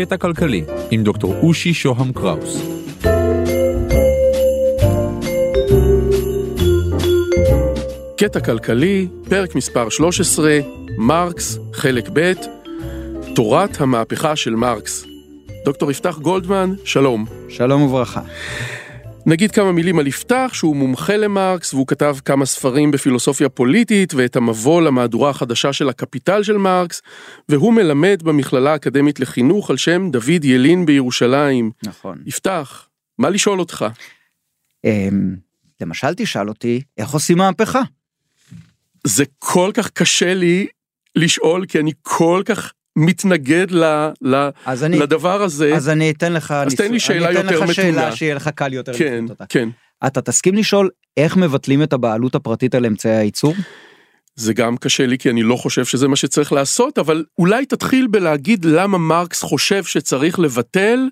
קטע כלכלי עם דוקטור אושי שוהם קראוס. קטע כלכלי, פרק מספר 13, מרקס, חלק ב', תורת המהפכה של מרקס. דוקטור יפתח גולדמן, שלום. שלום וברכה. נגיד כמה מילים על יפתח, שהוא מומחה למרקס, והוא כתב כמה ספרים בפילוסופיה פוליטית, ואת המבוא למהדורה החדשה של הקפיטל של מרקס, והוא מלמד במכללה האקדמית לחינוך על שם דוד ילין בירושלים. נכון. יפתח, מה לשאול אותך? אמ, למשל תשאל אותי, איך עושים מהפכה? זה כל כך קשה לי לשאול, כי אני כל כך מתנגד ל, ל, אז אני, לדבר הזה. אז אני אתן לך, אז תן לי שאלה אני אתן יותר לך שאלה מתונה. שיהיה לך קל יותר כן, לפנות אותה. כן. אתה תסכים לשאול איך מבטלים את הבעלות הפרטית על אמצעי הייצור? זה גם קשה לי כי אני לא חושב שזה מה שצריך לעשות, אבל אולי תתחיל בלהגיד למה מרקס חושב שצריך לבטל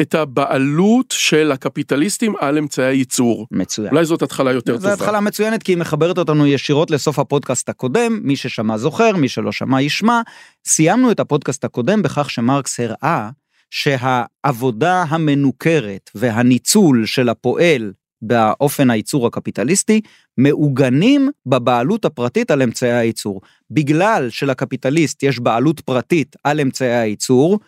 את הבעלות של הקפיטליסטים על אמצעי הייצור. מצוין. אולי זאת התחלה יותר זו טובה. התחלה מצוינת כי היא מחברת אותנו ישירות לסוף הפודקאסט הקודם, מי ששמע זוכר, מי שלא שמע ישמע. סיימנו את הפודקאסט הקודם בכך שמרקס הראה שהעבודה המנוכרת והניצול של הפועל באופן הייצור הקפיטליסטי מעוגנים בבעלות הפרטית על אמצעי הייצור. בגלל שלקפיטליסט יש בעלות פרטית על אמצעי הייצור,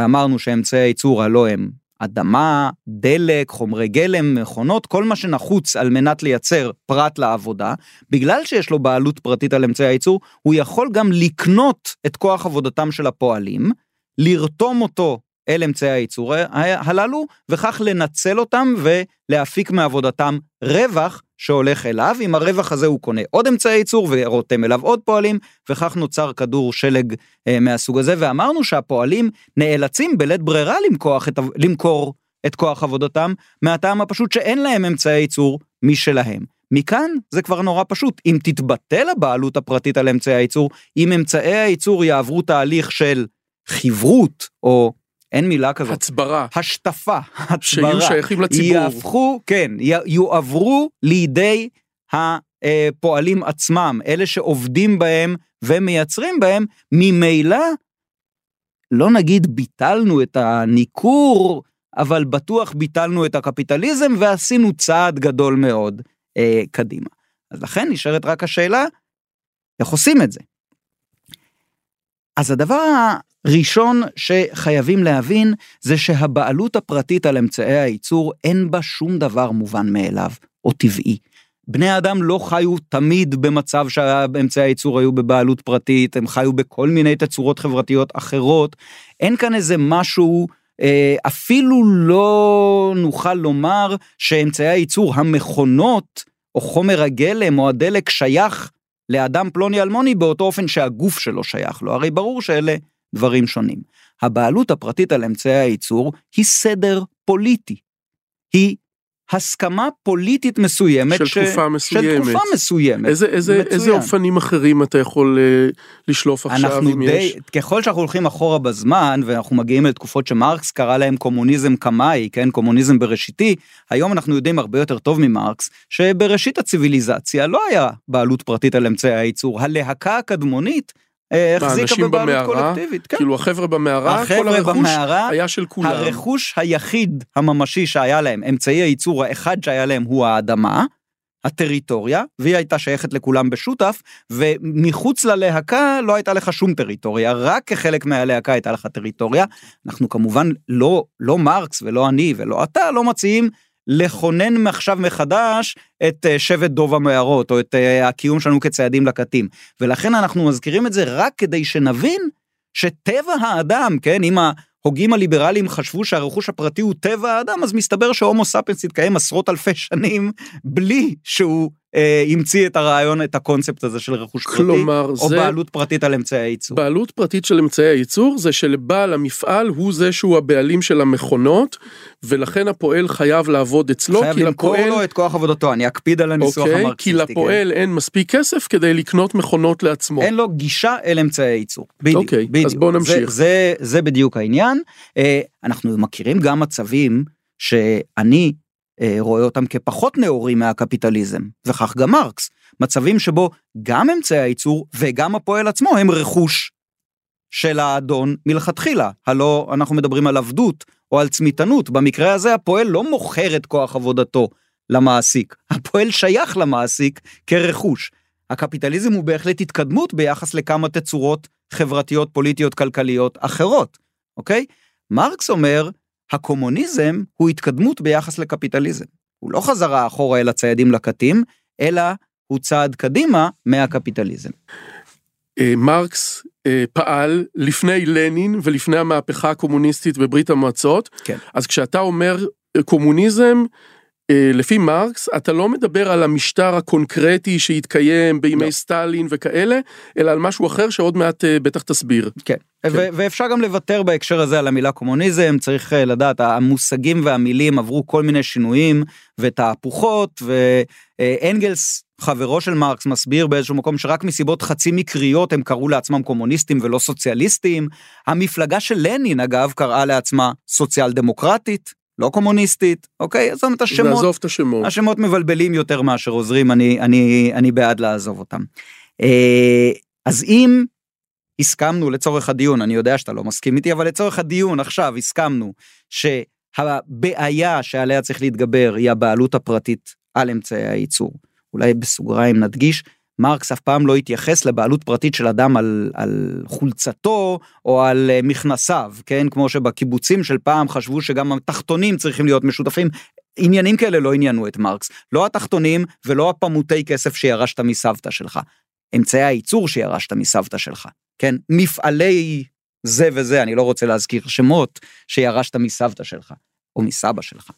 ואמרנו שאמצעי הייצור הלא הם אדמה, דלק, חומרי גלם, מכונות, כל מה שנחוץ על מנת לייצר פרט לעבודה, בגלל שיש לו בעלות פרטית על אמצעי הייצור, הוא יכול גם לקנות את כוח עבודתם של הפועלים, לרתום אותו אל אמצעי הייצור הללו, וכך לנצל אותם ולהפיק מעבודתם רווח שהולך אליו, עם הרווח הזה הוא קונה עוד אמצעי ייצור ורותם אליו עוד פועלים, וכך נוצר כדור שלג אה, מהסוג הזה, ואמרנו שהפועלים נאלצים בלית ברירה את, למכור את כוח עבודתם, מהטעם הפשוט שאין להם אמצעי ייצור משלהם. מכאן זה כבר נורא פשוט, אם תתבטל הבעלות הפרטית על אמצעי הייצור, אם אמצעי הייצור יעברו תהליך של חברות, או אין מילה כזאת. הצברה. השטפה, הצברה. שיהיו שייכים לציבור. יהפכו, כן, יועברו לידי הפועלים עצמם, אלה שעובדים בהם ומייצרים בהם, ממילא, לא נגיד ביטלנו את הניכור, אבל בטוח ביטלנו את הקפיטליזם ועשינו צעד גדול מאוד אה, קדימה. אז לכן נשארת רק השאלה, איך עושים את זה? אז הדבר הראשון שחייבים להבין זה שהבעלות הפרטית על אמצעי הייצור אין בה שום דבר מובן מאליו או טבעי. בני האדם לא חיו תמיד במצב שאמצעי הייצור היו בבעלות פרטית, הם חיו בכל מיני תצורות חברתיות אחרות. אין כאן איזה משהו, אה, אפילו לא נוכל לומר שאמצעי הייצור, המכונות, או חומר הגלם או הדלק שייך לאדם פלוני אלמוני באותו אופן שהגוף שלו שייך לו, הרי ברור שאלה דברים שונים. הבעלות הפרטית על אמצעי הייצור היא סדר פוליטי. היא הסכמה פוליטית מסוימת. של ש... תקופה מסוימת. של תקופה מסוימת. איזה, איזה, מצוין. איזה אופנים אחרים אתה יכול אה, לשלוף עכשיו, אנחנו אם די, יש? ככל שאנחנו הולכים אחורה בזמן, ואנחנו מגיעים לתקופות שמרקס קרא להם קומוניזם קמאי, כן, קומוניזם בראשיתי, היום אנחנו יודעים הרבה יותר טוב ממרקס, שבראשית הציוויליזציה לא היה בעלות פרטית על אמצעי הייצור, הלהקה הקדמונית החזיקה אנשים בבעלות במערה? קולקטיבית. כן. כאילו החבר'ה במערה, כל החבר'ה הרכוש במערה, היה של כולם. הרכוש היחיד הממשי שהיה להם, אמצעי הייצור האחד שהיה להם הוא האדמה, הטריטוריה, והיא הייתה שייכת לכולם בשותף, ומחוץ ללהקה לא הייתה לך שום טריטוריה, רק כחלק מהלהקה הייתה לך טריטוריה. אנחנו כמובן לא, לא מרקס ולא אני ולא אתה לא מציעים לכונן עכשיו מחדש את אה, שבט דוב המערות, או את אה, הקיום שלנו כציידים לקטים. ולכן אנחנו מזכירים את זה רק כדי שנבין שטבע האדם, כן, אם ההוגים הליברליים חשבו שהרכוש הפרטי הוא טבע האדם, אז מסתבר שהומו ספיאנס התקיים עשרות אלפי שנים בלי שהוא המציא את הרעיון, את הקונספט הזה של רכוש פרטי, כלומר, או זה... בעלות פרטית על אמצעי הייצור. בעלות פרטית של אמצעי הייצור זה שלבעל המפעל הוא זה שהוא הבעלים של המכונות ולכן הפועל חייב לעבוד אצלו חייב כי למכור לפועל, לו את כוח עבודתו, אני אקפיד על הניסוח אוקיי, כי המרקסיסטי. כן. לפועל אין מספיק כסף כדי לקנות מכונות לעצמו. אין לו גישה אל אמצעי ייצור. בדיוק, אוקיי, בדיוק. אז בוא נמשיך. זה, זה, זה בדיוק העניין. אה, אנחנו מכירים גם מצבים שאני אה, רואה אותם כפחות נאורים מהקפיטליזם, וכך גם מרקס. מצבים שבו גם אמצעי הייצור וגם הפועל עצמו הם רכוש של האדון מלכתחילה. הלא אנחנו מדברים על עבדות או על צמיתנות. במקרה הזה הפועל לא מוכר את כוח עבודתו למעסיק. הפועל שייך למעסיק כרכוש. הקפיטליזם הוא בהחלט התקדמות ביחס לכמה תצורות חברתיות, פוליטיות, כלכליות אחרות, אוקיי? מרקס אומר, הקומוניזם הוא התקדמות ביחס לקפיטליזם. הוא לא חזרה אחורה אל הציידים לקטים, אלא הוא צעד קדימה מהקפיטליזם. אה, מרקס אה, פעל לפני לנין ולפני המהפכה הקומוניסטית בברית המועצות. כן. אז כשאתה אומר אה, קומוניזם, לפי מרקס, אתה לא מדבר על המשטר הקונקרטי שהתקיים בימי לא. סטלין וכאלה, אלא על משהו אחר שעוד מעט בטח תסביר. כן, כן. ואפשר גם לוותר בהקשר הזה על המילה קומוניזם, צריך לדעת, המושגים והמילים עברו כל מיני שינויים ותהפוכות, ואנגלס חברו של מרקס מסביר באיזשהו מקום שרק מסיבות חצי מקריות הם קראו לעצמם קומוניסטים ולא סוציאליסטים. המפלגה של לנין אגב קראה לעצמה סוציאל דמוקרטית, לא קומוניסטית, אוקיי? זאת אומרת השמות, לעזוב את השמות. השמות מבלבלים יותר מאשר עוזרים, אני, אני, אני בעד לעזוב אותם. אה, אז אם הסכמנו לצורך הדיון, אני יודע שאתה לא מסכים איתי, אבל לצורך הדיון עכשיו הסכמנו שהבעיה שעליה צריך להתגבר היא הבעלות הפרטית על אמצעי הייצור. אולי בסוגריים נדגיש, מרקס אף פעם לא התייחס לבעלות פרטית של אדם על, על חולצתו או על אה, מכנסיו, כן? כמו שבקיבוצים של פעם חשבו שגם התחתונים צריכים להיות משותפים. עניינים כאלה לא עניינו את מרקס, לא התחתונים ולא הפמוטי כסף שירשת מסבתא שלך. אמצעי הייצור שירשת מסבתא שלך, כן? מפעלי זה וזה, אני לא רוצה להזכיר שמות, שירשת מסבתא שלך, או מסבא שלך.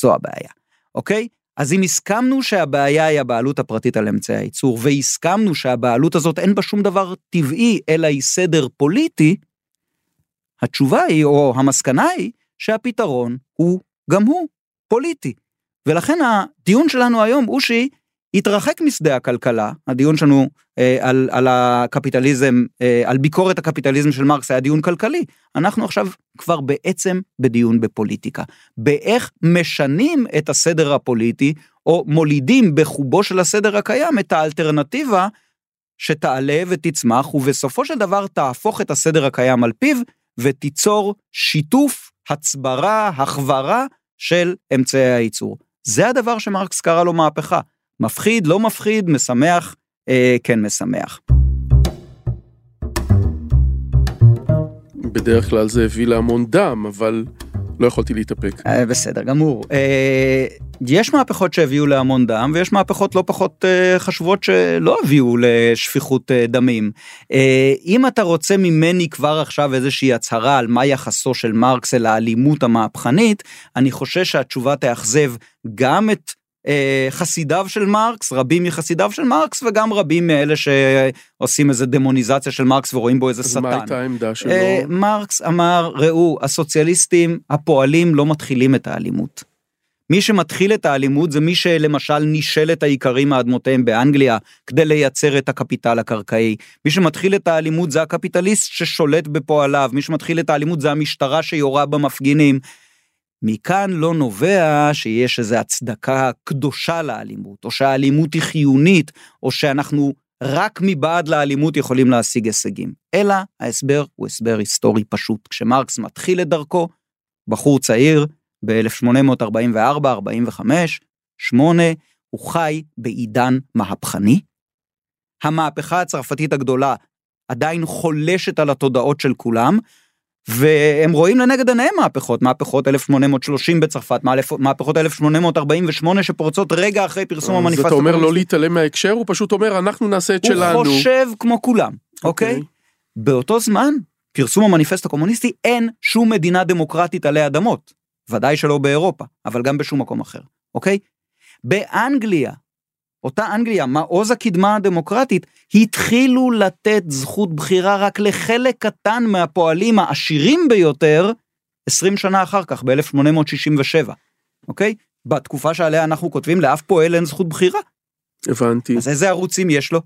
זו הבעיה, אוקיי? אז אם הסכמנו שהבעיה היא הבעלות הפרטית על אמצעי הייצור, והסכמנו שהבעלות הזאת אין בה שום דבר טבעי, אלא היא סדר פוליטי, התשובה היא, או המסקנה היא, שהפתרון הוא גם הוא פוליטי. ולכן הדיון שלנו היום הוא התרחק משדה הכלכלה, הדיון שלנו אה, על, על הקפיטליזם, אה, על ביקורת הקפיטליזם של מרקס היה דיון כלכלי. אנחנו עכשיו כבר בעצם בדיון בפוליטיקה. באיך משנים את הסדר הפוליטי, או מולידים בחובו של הסדר הקיים את האלטרנטיבה שתעלה ותצמח, ובסופו של דבר תהפוך את הסדר הקיים על פיו, ותיצור שיתוף, הצברה, החברה של אמצעי הייצור. זה הדבר שמרקס קרא לו מהפכה. מפחיד, לא מפחיד, משמח, אה, כן משמח. בדרך כלל זה הביא להמון דם, אבל לא יכולתי להתאפק. אה, בסדר גמור. אה, יש מהפכות שהביאו להמון דם, ויש מהפכות לא פחות אה, חשובות שלא הביאו לשפיכות אה, דמים. אה, אם אתה רוצה ממני כבר עכשיו איזושהי הצהרה על מה יחסו של מרקס אל האלימות המהפכנית, אני חושש שהתשובה תאכזב גם את חסידיו של מרקס, רבים מחסידיו של מרקס וגם רבים מאלה שעושים איזה דמוניזציה של מרקס ורואים בו איזה אז שטן. מה הייתה העמדה שלו? אה, מרקס אמר, ראו, הסוציאליסטים, הפועלים לא מתחילים את האלימות. מי שמתחיל את האלימות זה מי שלמשל נישל את האיכרים מאדמותיהם באנגליה כדי לייצר את הקפיטל הקרקעי. מי שמתחיל את האלימות זה הקפיטליסט ששולט בפועליו, מי שמתחיל את האלימות זה המשטרה שיורה במפגינים. מכאן לא נובע שיש איזו הצדקה קדושה לאלימות, או שהאלימות היא חיונית, או שאנחנו רק מבעד לאלימות יכולים להשיג הישגים. אלא ההסבר הוא הסבר היסטורי פשוט. כשמרקס מתחיל את דרכו, בחור צעיר, ב-1844-45, 8, הוא חי בעידן מהפכני. המהפכה הצרפתית הגדולה עדיין חולשת על התודעות של כולם, והם רואים לנגד עיניהם מהפכות, מהפכות 1830 בצרפת, מהפכות 1848 שפורצות רגע אחרי פרסום המניפסט. אז אתה אומר לא להתעלם מההקשר, הוא פשוט אומר אנחנו נעשה את הוא שלנו. הוא חושב כמו כולם, אוקיי? Okay. Okay? באותו זמן, פרסום המניפסט הקומוניסטי, אין שום מדינה דמוקרטית עלי אדמות. ודאי שלא באירופה, אבל גם בשום מקום אחר, אוקיי? באנגליה, אותה אנגליה, מעוז הקדמה הדמוקרטית, התחילו לתת זכות בחירה רק לחלק קטן מהפועלים העשירים ביותר 20 שנה אחר כך, ב-1867, אוקיי? בתקופה שעליה אנחנו כותבים, לאף פועל אין זכות בחירה. הבנתי. אז איזה ערוצים יש לו?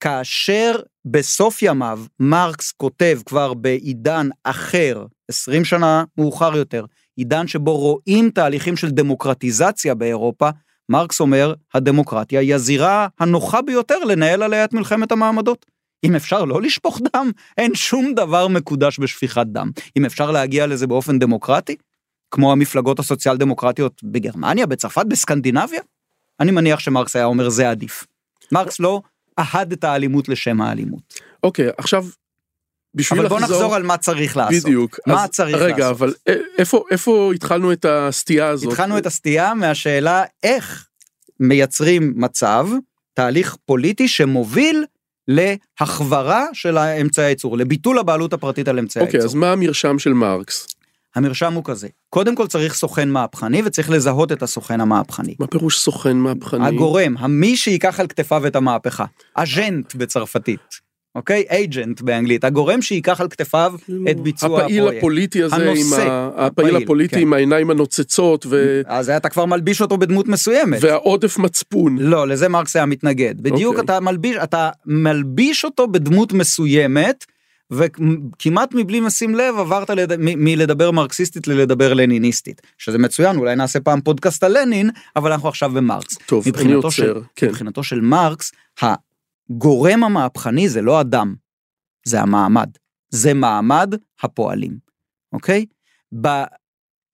כאשר בסוף ימיו מרקס כותב כבר בעידן אחר, 20 שנה מאוחר יותר, עידן שבו רואים תהליכים של דמוקרטיזציה באירופה, מרקס אומר, הדמוקרטיה היא הזירה הנוחה ביותר לנהל עליה את מלחמת המעמדות. אם אפשר לא לשפוך דם, אין שום דבר מקודש בשפיכת דם. אם אפשר להגיע לזה באופן דמוקרטי, כמו המפלגות הסוציאל דמוקרטיות בגרמניה, בצרפת, בסקנדינביה, אני מניח שמרקס היה אומר זה עדיף. מרקס לא אהד את האלימות לשם האלימות. אוקיי, עכשיו, בשביל אבל בוא לחזור... נחזור על מה צריך לעשות. בדיוק. מה אז צריך רגע, לעשות? אבל א- איפה, איפה התחלנו את הסטייה הזאת? התחלנו את הסטייה מהשאלה איך מייצרים מצב, תהליך פוליטי שמוביל להחברה של אמצעי הייצור, לביטול הבעלות הפרטית על אמצעי אוקיי, הייצור. אז מה המרשם של מרקס? המרשם הוא כזה, קודם כל צריך סוכן מהפכני וצריך לזהות את הסוכן המהפכני. מה פירוש סוכן מהפכני? הגורם, המי שייקח על כתפיו את המהפכה, אג'נט בצרפתית, אוקיי? אייג'נט באנגלית, הגורם שייקח על כתפיו את ביצוע הפעיל הפרויקט. הפוליטי הזה, הנושא, עם ה... הפעיל הפעיל, הפוליטי כן. עם העיניים הנוצצות ו... אז אתה כבר מלביש אותו בדמות מסוימת. והעודף מצפון. לא, לזה מרקס היה מתנגד. בדיוק אוקיי. אתה מלביש, אתה מלביש אותו בדמות מסוימת, וכמעט מבלי לשים לב עברת לד... מלדבר מרקסיסטית ללדבר לניניסטית. שזה מצוין, אולי נעשה פעם פודקאסט על לנין, אבל אנחנו עכשיו במרקס. טוב, אני עוצר. של, כן. מבחינתו של מרקס, הגורם המהפכני זה לא אדם, זה המעמד. זה מעמד הפועלים, אוקיי? ב...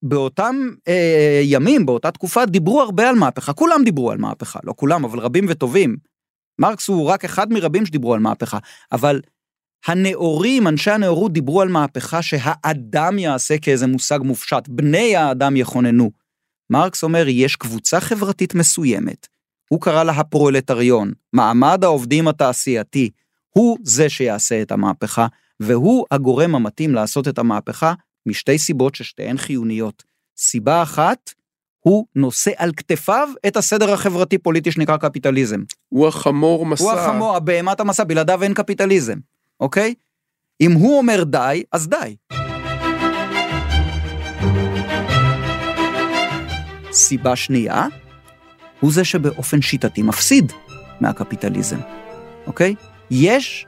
באותם אה, ימים, באותה תקופה, דיברו הרבה על מהפכה, כולם דיברו על מהפכה, לא כולם, אבל רבים וטובים. מרקס הוא רק אחד מרבים שדיברו על מהפכה, אבל הנאורים, אנשי הנאורות דיברו על מהפכה שהאדם יעשה כאיזה מושג מופשט, בני האדם יכוננו. מרקס אומר, יש קבוצה חברתית מסוימת, הוא קרא לה הפרולטריון, מעמד העובדים התעשייתי, הוא זה שיעשה את המהפכה, והוא הגורם המתאים לעשות את המהפכה משתי סיבות ששתיהן חיוניות. סיבה אחת, הוא נושא על כתפיו את הסדר החברתי-פוליטי שנקרא קפיטליזם. הוא החמור מסע. הוא החמור, הבהמת המסע, בלעדיו אין קפיטליזם, אוקיי? אם הוא אומר די, אז די. סיבה שנייה, הוא זה שבאופן שיטתי מפסיד מהקפיטליזם, אוקיי? יש,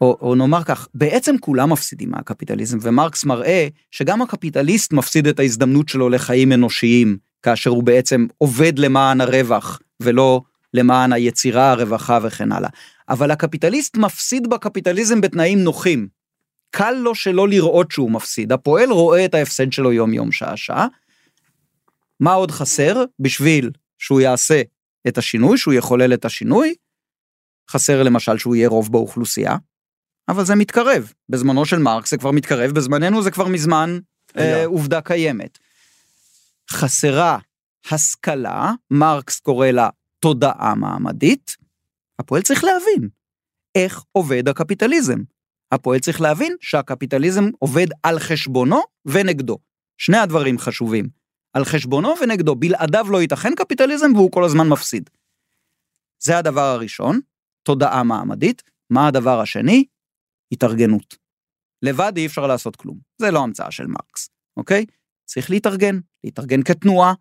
או, או נאמר כך, בעצם כולם מפסידים מהקפיטליזם, ומרקס מראה שגם הקפיטליסט מפסיד את ההזדמנות שלו לחיים אנושיים, כאשר הוא בעצם עובד למען הרווח, ולא למען היצירה, הרווחה וכן הלאה. אבל הקפיטליסט מפסיד בקפיטליזם בתנאים נוחים. קל לו שלא לראות שהוא מפסיד. הפועל רואה את ההפסד שלו יום-יום, שעה-שעה. מה עוד חסר בשביל שהוא יעשה את השינוי, שהוא יחולל את השינוי? חסר למשל שהוא יהיה רוב באוכלוסייה, אבל זה מתקרב. בזמנו של מרקס זה כבר מתקרב, בזמננו זה כבר מזמן. אה, עובדה קיימת. חסרה השכלה, מרקס קורא לה תודעה מעמדית, הפועל צריך להבין איך עובד הקפיטליזם. הפועל צריך להבין שהקפיטליזם עובד על חשבונו ונגדו. שני הדברים חשובים. על חשבונו ונגדו, בלעדיו לא ייתכן קפיטליזם והוא כל הזמן מפסיד. זה הדבר הראשון, תודעה מעמדית. מה הדבר השני? התארגנות. לבד אי אפשר לעשות כלום. זה לא המצאה של מרקס, אוקיי? צריך להתארגן, להתארגן כתנועה,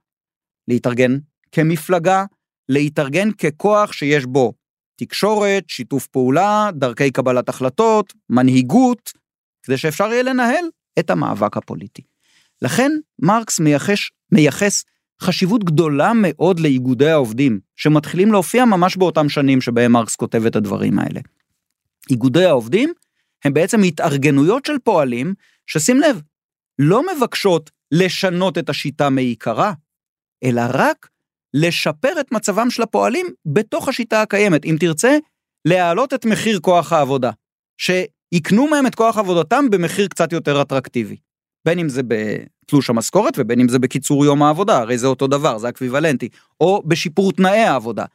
להתארגן כמפלגה, להתארגן ככוח שיש בו תקשורת, שיתוף פעולה, דרכי קבלת החלטות, מנהיגות, כדי שאפשר יהיה לנהל את המאבק הפוליטי. לכן מרקס מייחס, מייחס חשיבות גדולה מאוד לאיגודי העובדים, שמתחילים להופיע ממש באותם שנים שבהם מרקס כותב את הדברים האלה. איגודי העובדים הם בעצם התארגנויות של פועלים, ששים לב, לא מבקשות לשנות את השיטה מעיקרה, אלא רק לשפר את מצבם של הפועלים בתוך השיטה הקיימת. אם תרצה, להעלות את מחיר כוח העבודה, שיקנו מהם את כוח עבודתם במחיר קצת יותר אטרקטיבי. בין אם זה בתלוש המשכורת ובין אם זה בקיצור יום העבודה, הרי זה אותו דבר, זה אקוויוולנטי, או בשיפור תנאי העבודה.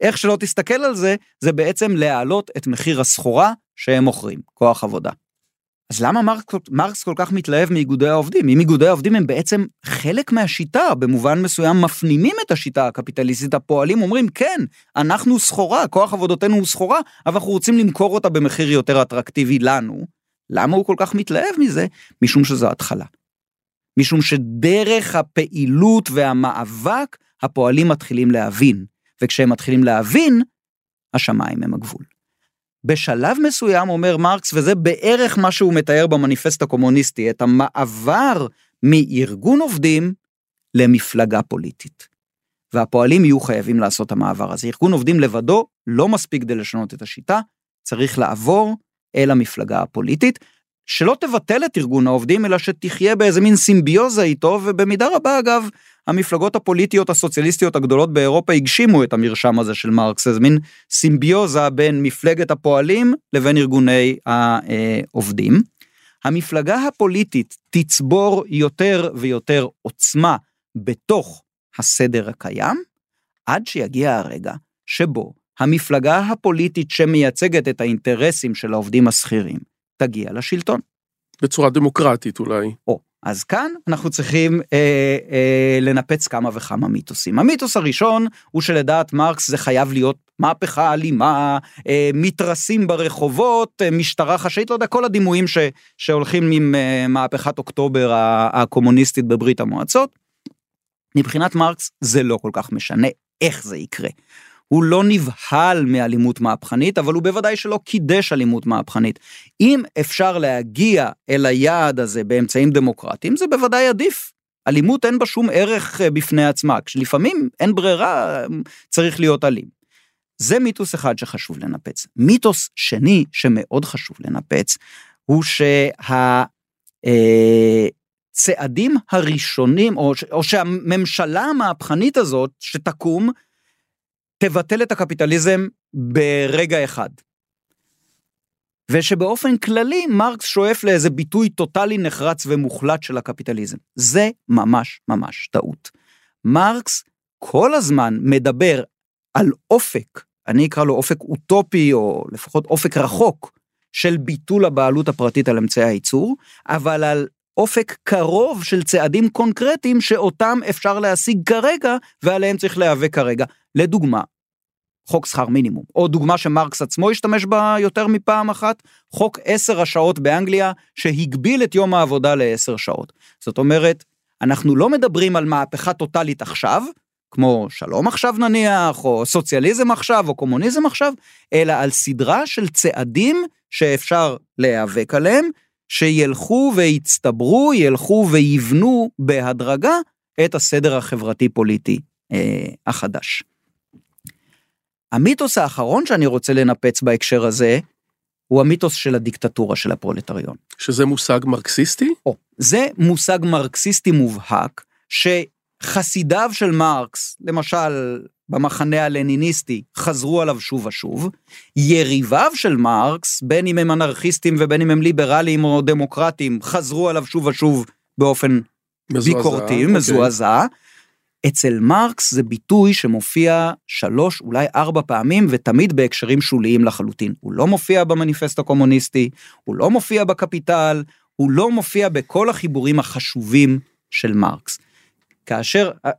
איך שלא תסתכל על זה, זה בעצם להעלות את מחיר הסחורה שהם מוכרים, כוח עבודה. אז למה מרקס, מרקס כל כך מתלהב מאיגודי העובדים? אם איגודי העובדים הם בעצם חלק מהשיטה, במובן מסוים מפנימים את השיטה הקפיטליסטית, הפועלים אומרים, כן, אנחנו סחורה, כוח עבודתנו הוא סחורה, אבל אנחנו רוצים למכור אותה במחיר יותר אטרקטיבי לנו. למה הוא כל כך מתלהב מזה? משום שזו התחלה. משום שדרך הפעילות והמאבק, הפועלים מתחילים להבין, וכשהם מתחילים להבין, השמיים הם הגבול. בשלב מסוים אומר מרקס, וזה בערך מה שהוא מתאר במניפסט הקומוניסטי, את המעבר מארגון עובדים למפלגה פוליטית. והפועלים יהיו חייבים לעשות המעבר הזה. ארגון עובדים לבדו לא מספיק כדי לשנות את השיטה, צריך לעבור אל המפלגה הפוליטית, שלא תבטל את ארגון העובדים, אלא שתחיה באיזה מין סימביוזה איתו, ובמידה רבה אגב, המפלגות הפוליטיות הסוציאליסטיות הגדולות באירופה הגשימו את המרשם הזה של מרקס, איזה מין סימביוזה בין מפלגת הפועלים לבין ארגוני העובדים. המפלגה הפוליטית תצבור יותר ויותר עוצמה בתוך הסדר הקיים, עד שיגיע הרגע שבו המפלגה הפוליטית שמייצגת את האינטרסים של העובדים השכירים תגיע לשלטון. בצורה דמוקרטית אולי. או, אז כאן אנחנו צריכים אה, אה, לנפץ כמה וכמה מיתוסים. המיתוס הראשון הוא שלדעת מרקס זה חייב להיות מהפכה אלימה, אה, מתרסים ברחובות, אה, משטרה חשאית, לא יודע, כל הדימויים ש, שהולכים עם אה, מהפכת אוקטובר הקומוניסטית בברית המועצות. מבחינת מרקס זה לא כל כך משנה איך זה יקרה. הוא לא נבהל מאלימות מהפכנית, אבל הוא בוודאי שלא קידש אלימות מהפכנית. אם אפשר להגיע אל היעד הזה באמצעים דמוקרטיים, זה בוודאי עדיף. אלימות אין בה שום ערך אה, בפני עצמה, כשלפעמים אין ברירה, צריך להיות אלים. זה מיתוס אחד שחשוב לנפץ. מיתוס שני שמאוד חשוב לנפץ, הוא שהצעדים אה, הראשונים, או, או שהממשלה המהפכנית הזאת שתקום, תבטל את הקפיטליזם ברגע אחד. ושבאופן כללי מרקס שואף לאיזה ביטוי טוטאלי נחרץ ומוחלט של הקפיטליזם. זה ממש ממש טעות. מרקס כל הזמן מדבר על אופק, אני אקרא לו אופק אוטופי או לפחות אופק רחוק של ביטול הבעלות הפרטית על אמצעי הייצור, אבל על אופק קרוב של צעדים קונקרטיים שאותם אפשר להשיג כרגע ועליהם צריך להיאבק כרגע. לדוגמה, חוק שכר מינימום, או דוגמה שמרקס עצמו השתמש בה יותר מפעם אחת, חוק עשר השעות באנגליה שהגביל את יום העבודה לעשר שעות. זאת אומרת, אנחנו לא מדברים על מהפכה טוטאלית עכשיו, כמו שלום עכשיו נניח, או סוציאליזם עכשיו, או קומוניזם עכשיו, אלא על סדרה של צעדים שאפשר להיאבק עליהם, שילכו ויצטברו, ילכו ויבנו בהדרגה את הסדר החברתי-פוליטי אה, החדש. המיתוס האחרון שאני רוצה לנפץ בהקשר הזה, הוא המיתוס של הדיקטטורה של הפרולטריון. שזה מושג מרקסיסטי? או, זה מושג מרקסיסטי מובהק, שחסידיו של מרקס, למשל במחנה הלניניסטי, חזרו עליו שוב ושוב. יריביו של מרקס, בין אם הם אנרכיסטים ובין אם הם ליברליים או דמוקרטיים, חזרו עליו שוב ושוב באופן מזועזע, ביקורתי, אוקיי. מזועזע. אצל מרקס זה ביטוי שמופיע שלוש, אולי ארבע פעמים, ותמיד בהקשרים שוליים לחלוטין. הוא לא מופיע במניפסט הקומוניסטי, הוא לא מופיע בקפיטל, הוא לא מופיע בכל החיבורים החשובים של מרקס. כאשר אה,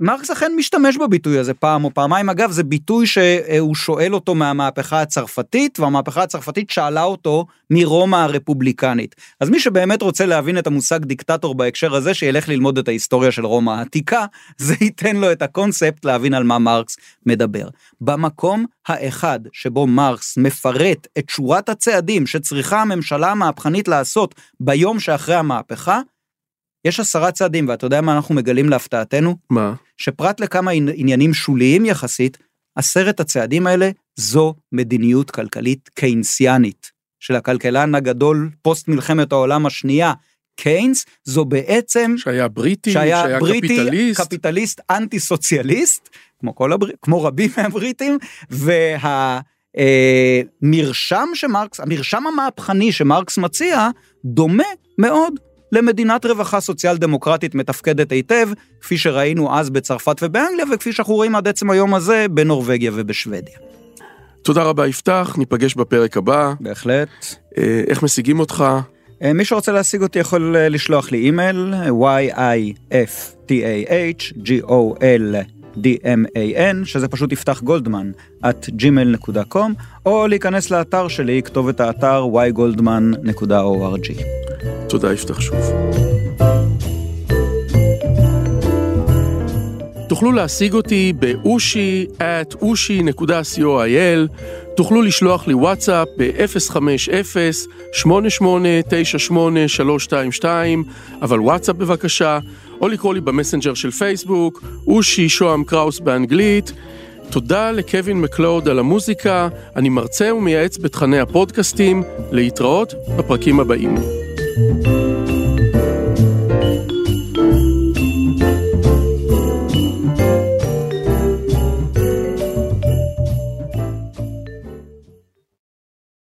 מרקס אכן משתמש בביטוי הזה פעם או פעמיים אגב זה ביטוי שהוא שואל אותו מהמהפכה הצרפתית והמהפכה הצרפתית שאלה אותו מרומא הרפובליקנית אז מי שבאמת רוצה להבין את המושג דיקטטור בהקשר הזה שילך ללמוד את ההיסטוריה של רומא העתיקה זה ייתן לו את הקונספט להבין על מה מרקס מדבר. במקום האחד שבו מרקס מפרט את שורת הצעדים שצריכה הממשלה המהפכנית לעשות ביום שאחרי המהפכה יש עשרה צעדים, ואתה יודע מה אנחנו מגלים להפתעתנו? מה? שפרט לכמה עניינים שוליים יחסית, עשרת הצעדים האלה זו מדיניות כלכלית קיינסיאנית של הכלכלן הגדול פוסט מלחמת העולם השנייה. קיינס זו בעצם שהיה בריטי שהיה, שהיה בריטי, קפיטליסט קפיטליסט אנטי סוציאליסט כמו כל הבר... כמו רבים מהבריטים וה... אה, שמרקס, המרשם המהפכני שמרקס מציע, דומה מאוד למדינת רווחה סוציאל דמוקרטית מתפקדת היטב, כפי שראינו אז בצרפת ובאנגליה, וכפי שאנחנו רואים עד עצם היום הזה בנורבגיה ובשוודיה. תודה רבה יפתח, ניפגש בפרק הבא. בהחלט. אה, איך משיגים אותך? אה, מי שרוצה להשיג אותי יכול אה, לשלוח לי אימייל, y-i-f-t-a-h-g-o-l d-m-a-n, שזה פשוט יפתח גולדמן, at gmail.com, או להיכנס לאתר שלי, כתובת האתר ygoldman.org. תודה יפתח שוב. תוכלו להשיג אותי באושי at אושי.co.il, תוכלו לשלוח לי וואטסאפ ב-050-8898-322, אבל וואטסאפ בבקשה, או לקרוא לי במסנג'ר של פייסבוק, אושי שוהם קראוס באנגלית. תודה לקווין מקלוד על המוזיקה, אני מרצה ומייעץ בתכני הפודקאסטים, להתראות בפרקים הבאים.